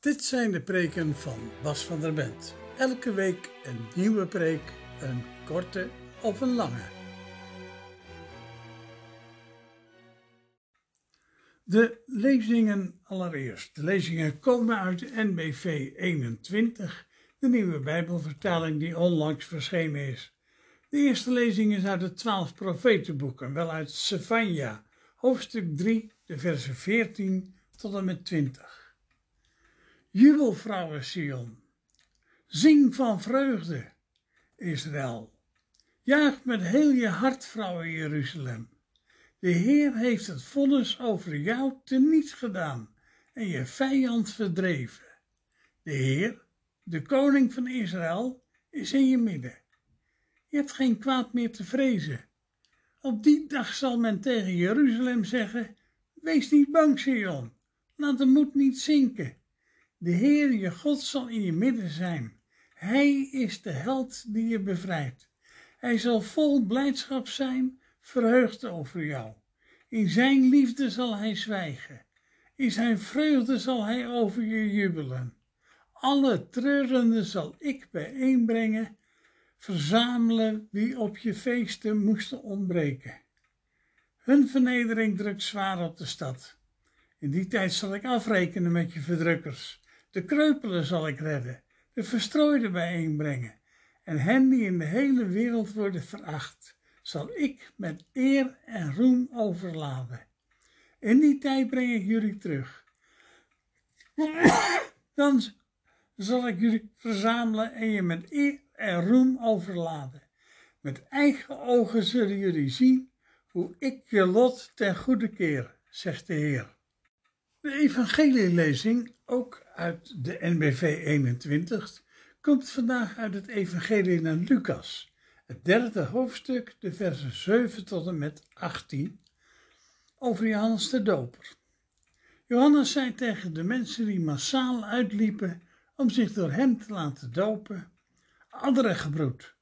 Dit zijn de preken van Bas van der Bent. Elke week een nieuwe preek, een korte of een lange. De lezingen allereerst. De lezingen komen uit NBV 21, de nieuwe Bijbelvertaling die onlangs verschenen is. De eerste lezing is uit de twaalf profetenboeken, wel uit Sefania, hoofdstuk 3, de versen 14 tot en met 20. Jubel, vrouwen Sion. Zing van vreugde, Israël. Juich met heel je hart, vrouwen Jeruzalem. De Heer heeft het vonnis over jou teniet gedaan en je vijand verdreven. De Heer, de koning van Israël, is in je midden. Je hebt geen kwaad meer te vrezen. Op die dag zal men tegen Jeruzalem zeggen: Wees niet bang, Sion. Laat de moed niet zinken. De Heer je God zal in je midden zijn. Hij is de held die je bevrijdt. Hij zal vol blijdschap zijn, verheugd over jou. In zijn liefde zal hij zwijgen. In zijn vreugde zal hij over je jubelen. Alle treurenden zal ik bijeenbrengen, verzamelen wie op je feesten moesten ontbreken. Hun vernedering drukt zwaar op de stad. In die tijd zal ik afrekenen met je verdrukkers. De kreupelen zal ik redden, de verstrooiden bijeenbrengen. En hen die in de hele wereld worden veracht, zal ik met eer en roem overladen. In die tijd breng ik jullie terug. Dan zal ik jullie verzamelen en je met eer en roem overladen. Met eigen ogen zullen jullie zien hoe ik je lot ten goede keer, zegt de Heer. De evangelielezing, ook uit de NBV 21, komt vandaag uit het evangelie naar Lucas, het derde hoofdstuk, de versen 7 tot en met 18, over Johannes de Doper. Johannes zei tegen de mensen die massaal uitliepen om zich door hem te laten dopen, andere gebroed,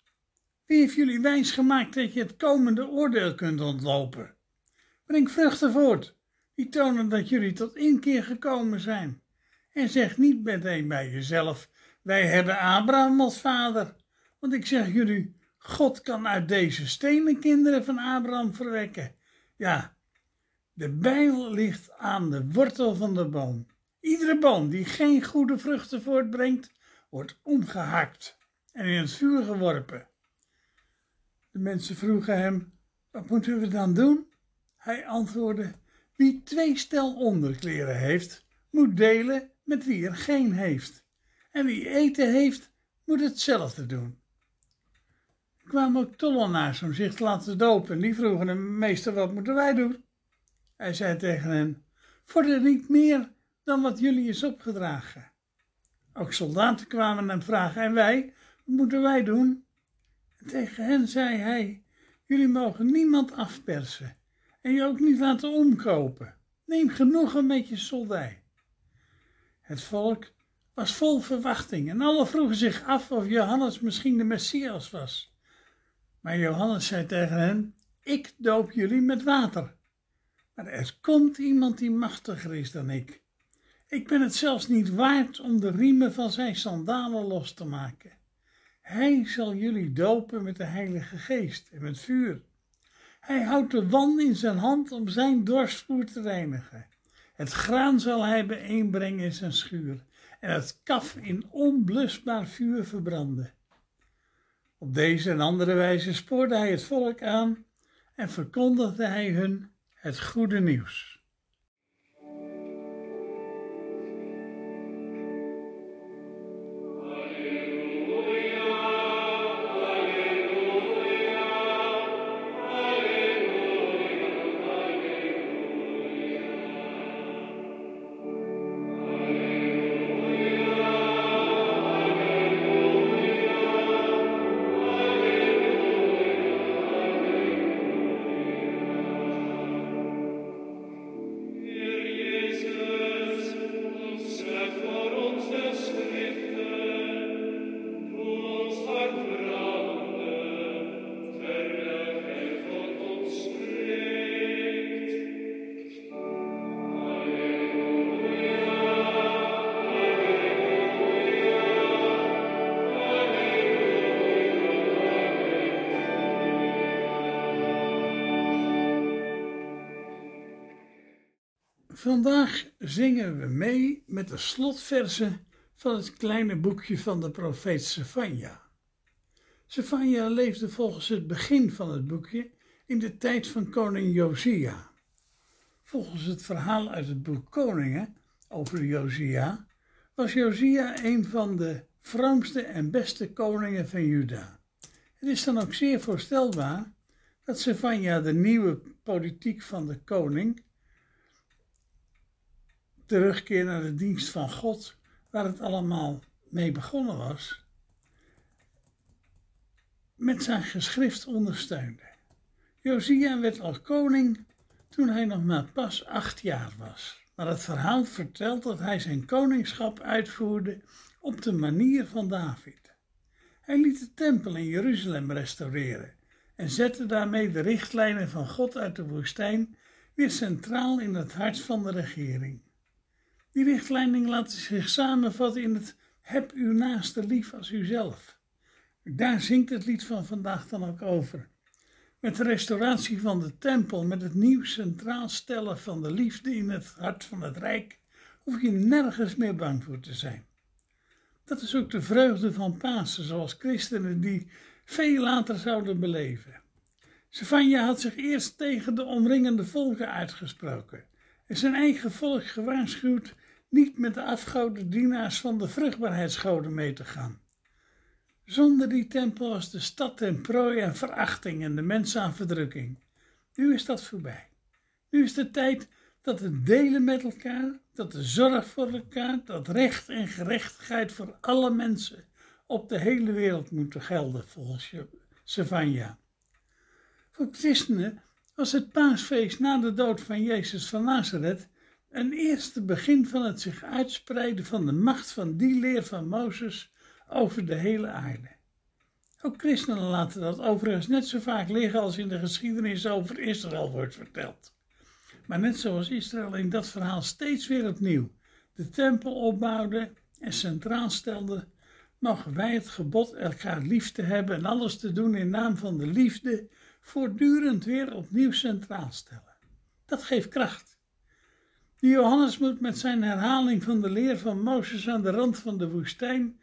wie heeft jullie wijs gemaakt dat je het komende oordeel kunt ontlopen? Breng vruchten voort die tonen dat jullie tot inkeer gekomen zijn. En zeg niet meteen bij jezelf, wij hebben Abraham als vader. Want ik zeg jullie, God kan uit deze stenen kinderen van Abraham verwekken. Ja, de bijl ligt aan de wortel van de boom. Iedere boom die geen goede vruchten voortbrengt, wordt omgehakt en in het vuur geworpen. De mensen vroegen hem, wat moeten we dan doen? Hij antwoordde, wie twee stel onderkleren heeft, moet delen met wie er geen heeft. En wie eten heeft, moet hetzelfde doen. Er kwamen ook tollenaars om zich te laten dopen. Die vroegen hem, meester, wat moeten wij doen? Hij zei tegen hen, vorder niet meer dan wat jullie is opgedragen. Ook soldaten kwamen hem vragen, en wij, wat moeten wij doen? En tegen hen zei hij, jullie mogen niemand afpersen en je ook niet laten omkopen. Neem genoegen met je soldij. Het volk was vol verwachting en alle vroegen zich af of Johannes misschien de Messias was. Maar Johannes zei tegen hen, ik doop jullie met water. Maar er komt iemand die machtiger is dan ik. Ik ben het zelfs niet waard om de riemen van zijn sandalen los te maken. Hij zal jullie dopen met de Heilige Geest en met vuur. Hij houdt de wan in zijn hand om zijn dorstvloer te reinigen. Het graan zal hij bijeenbrengen in zijn schuur en het kaf in onblusbaar vuur verbranden. Op deze en andere wijze spoorde hij het volk aan en verkondigde hij hun het goede nieuws. Vandaag zingen we mee met de slotversen van het kleine boekje van de profeet Sefania. Sefania leefde volgens het begin van het boekje in de tijd van koning Josia. Volgens het verhaal uit het boek Koningen over Josia was Josia een van de vroomste en beste koningen van Juda. Het is dan ook zeer voorstelbaar dat Sefania de nieuwe politiek van de koning terugkeer naar de dienst van God, waar het allemaal mee begonnen was, met zijn geschrift ondersteunde. Josia werd al koning toen hij nog maar pas acht jaar was. Maar het verhaal vertelt dat hij zijn koningschap uitvoerde op de manier van David. Hij liet de tempel in Jeruzalem restaureren en zette daarmee de richtlijnen van God uit de woestijn weer centraal in het hart van de regering. Die richtlijnen laten zich samenvatten in het heb uw naaste lief als uzelf. Daar zingt het lied van vandaag dan ook over. Met de restauratie van de tempel, met het nieuw centraal stellen van de liefde in het hart van het rijk, hoef je nergens meer bang voor te zijn. Dat is ook de vreugde van Pasen, zoals christenen die veel later zouden beleven. Sefania had zich eerst tegen de omringende volken uitgesproken en zijn eigen volk gewaarschuwd niet met de afgoden dienaars van de vruchtbaarheidsgoden mee te gaan. Zonder die tempel was de stad ten prooi aan verachting en de mensen aan verdrukking. Nu is dat voorbij. Nu is de tijd dat het delen met elkaar, dat de zorg voor elkaar, dat recht en gerechtigheid voor alle mensen op de hele wereld moeten gelden, volgens Savanja. Voor christenen was het paasfeest na de dood van Jezus van Nazareth een eerste begin van het zich uitspreiden van de macht van die leer van Mozes over de hele aarde. Ook christenen laten dat overigens net zo vaak liggen als in de geschiedenis over Israël wordt verteld. Maar net zoals Israël in dat verhaal steeds weer opnieuw de tempel opbouwde en centraal stelde, mogen wij het gebod elkaar lief te hebben en alles te doen in naam van de liefde voortdurend weer opnieuw centraal stellen. Dat geeft kracht. Die Johannes moet met zijn herhaling van de leer van Mozes aan de rand van de woestijn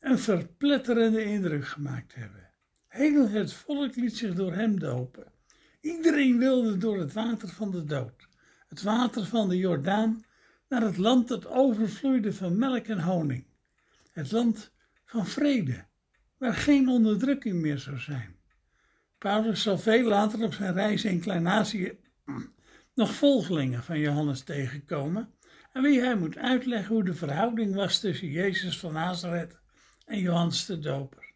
een verpletterende indruk gemaakt hebben. Heel het volk liet zich door hem dopen. Iedereen wilde door het water van de dood, het water van de Jordaan, naar het land dat overvloeide van melk en honing. Het land van vrede, waar geen onderdrukking meer zou zijn. Paulus zal veel later op zijn reis in Klein-Azië nog volgelingen van Johannes tegenkomen, en wie hij moet uitleggen hoe de verhouding was tussen Jezus van Nazareth en Johannes de Doper.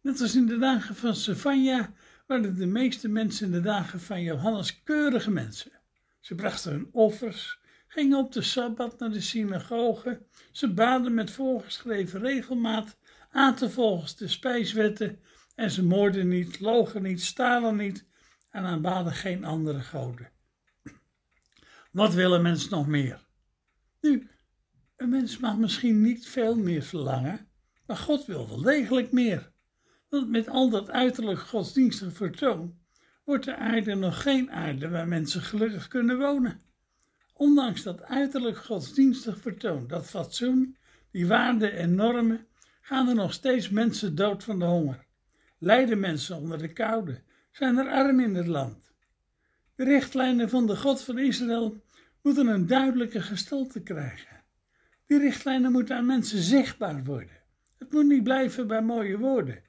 Net als in de dagen van Stefania waren de meeste mensen in de dagen van Johannes keurige mensen. Ze brachten hun offers, gingen op de Sabbat naar de synagoge, ze baden met voorgeschreven regelmaat, aten volgens de spijswetten en ze moorden niet, logen niet, stalen niet en aanbaden geen andere goden. Wat wil een mens nog meer? Nu, een mens mag misschien niet veel meer verlangen, maar God wil wel degelijk meer. Want met al dat uiterlijk godsdienstig vertoon wordt de aarde nog geen aarde waar mensen gelukkig kunnen wonen. Ondanks dat uiterlijk godsdienstig vertoon, dat fatsoen, die waarden en normen, gaan er nog steeds mensen dood van de honger. Lijden mensen onder de koude, zijn er arm in het land. De richtlijnen van de God van Israël moeten een duidelijke gestalte krijgen. Die richtlijnen moeten aan mensen zichtbaar worden. Het moet niet blijven bij mooie woorden.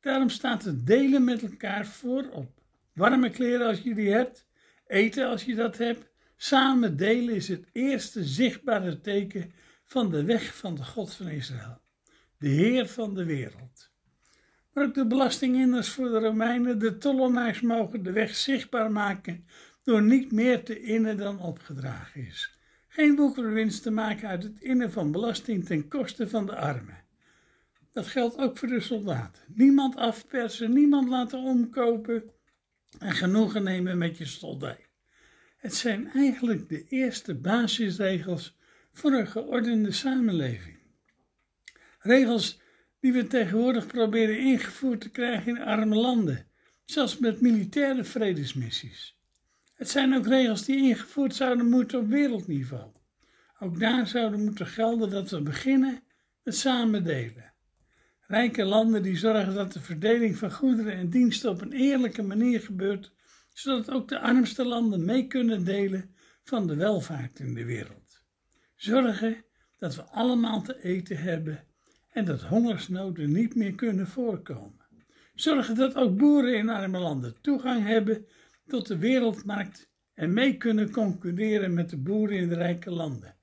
Daarom staat het delen met elkaar voorop. Warme kleren als je die hebt, eten als je dat hebt. Samen delen is het eerste zichtbare teken van de weg van de God van Israël, de Heer van de wereld. Ook de belastinginners voor de Romeinen, de tollenaars mogen de weg zichtbaar maken door niet meer te innen dan opgedragen is. Geen boekenwinst te maken uit het innen van belasting ten koste van de armen. Dat geldt ook voor de soldaten. Niemand afpersen, niemand laten omkopen en genoegen nemen met je soldij. Het zijn eigenlijk de eerste basisregels voor een geordende samenleving. Regels die we tegenwoordig proberen ingevoerd te krijgen in arme landen, zelfs met militaire vredesmissies. Het zijn ook regels die ingevoerd zouden moeten op wereldniveau. Ook daar zouden moeten gelden dat we beginnen met samen delen. Rijke landen die zorgen dat de verdeling van goederen en diensten op een eerlijke manier gebeurt, zodat ook de armste landen mee kunnen delen van de welvaart in de wereld. Zorgen dat we allemaal te eten hebben en dat hongersnoden niet meer kunnen voorkomen. Zorgen dat ook boeren in arme landen toegang hebben tot de wereldmarkt en mee kunnen concurreren met de boeren in de rijke landen.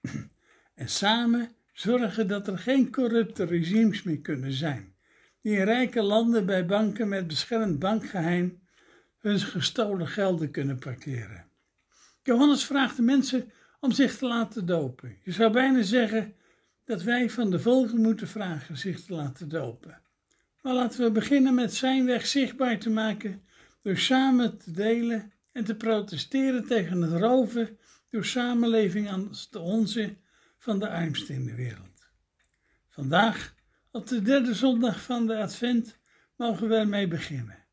en samen zorgen dat er geen corrupte regimes meer kunnen zijn, die in rijke landen bij banken met beschermd bankgeheim hun gestolen gelden kunnen parkeren. Johannes vraagt de mensen om zich te laten dopen. Je zou bijna zeggen dat wij van de volken moeten vragen zich te laten dopen. Maar laten we beginnen met zijn weg zichtbaar te maken door samen te delen en te protesteren tegen het roven door samenleving als de onze van de armsten in de wereld. Vandaag, op de derde zondag van de Advent, mogen we ermee beginnen.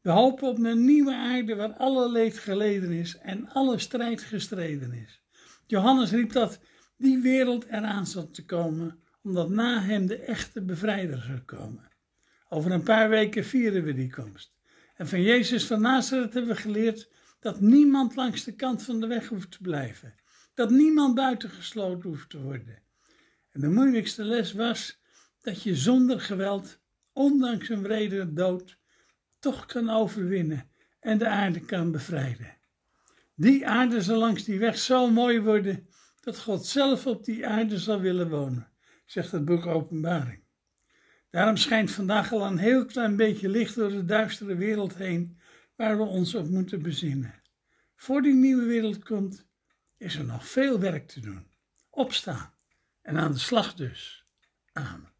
We hopen op een nieuwe aarde waar alle leed geleden is en alle strijd gestreden is. Johannes riep dat die wereld eraan zat te komen, omdat na hem de echte bevrijder zou komen. Over een paar weken vieren we die komst. En van Jezus van Nazareth hebben we geleerd dat niemand langs de kant van de weg hoeft te blijven. Dat niemand buitengesloten hoeft te worden. En de moeilijkste les was dat je zonder geweld, ondanks een wrede dood, toch kan overwinnen en de aarde kan bevrijden. Die aarde zal langs die weg zo mooi worden dat God zelf op die aarde zal willen wonen, zegt het boek Openbaring. Daarom schijnt vandaag al een heel klein beetje licht door de duistere wereld heen, waar we ons op moeten bezinnen. Voor die nieuwe wereld komt, is er nog veel werk te doen. Opstaan en aan de slag dus. Amen.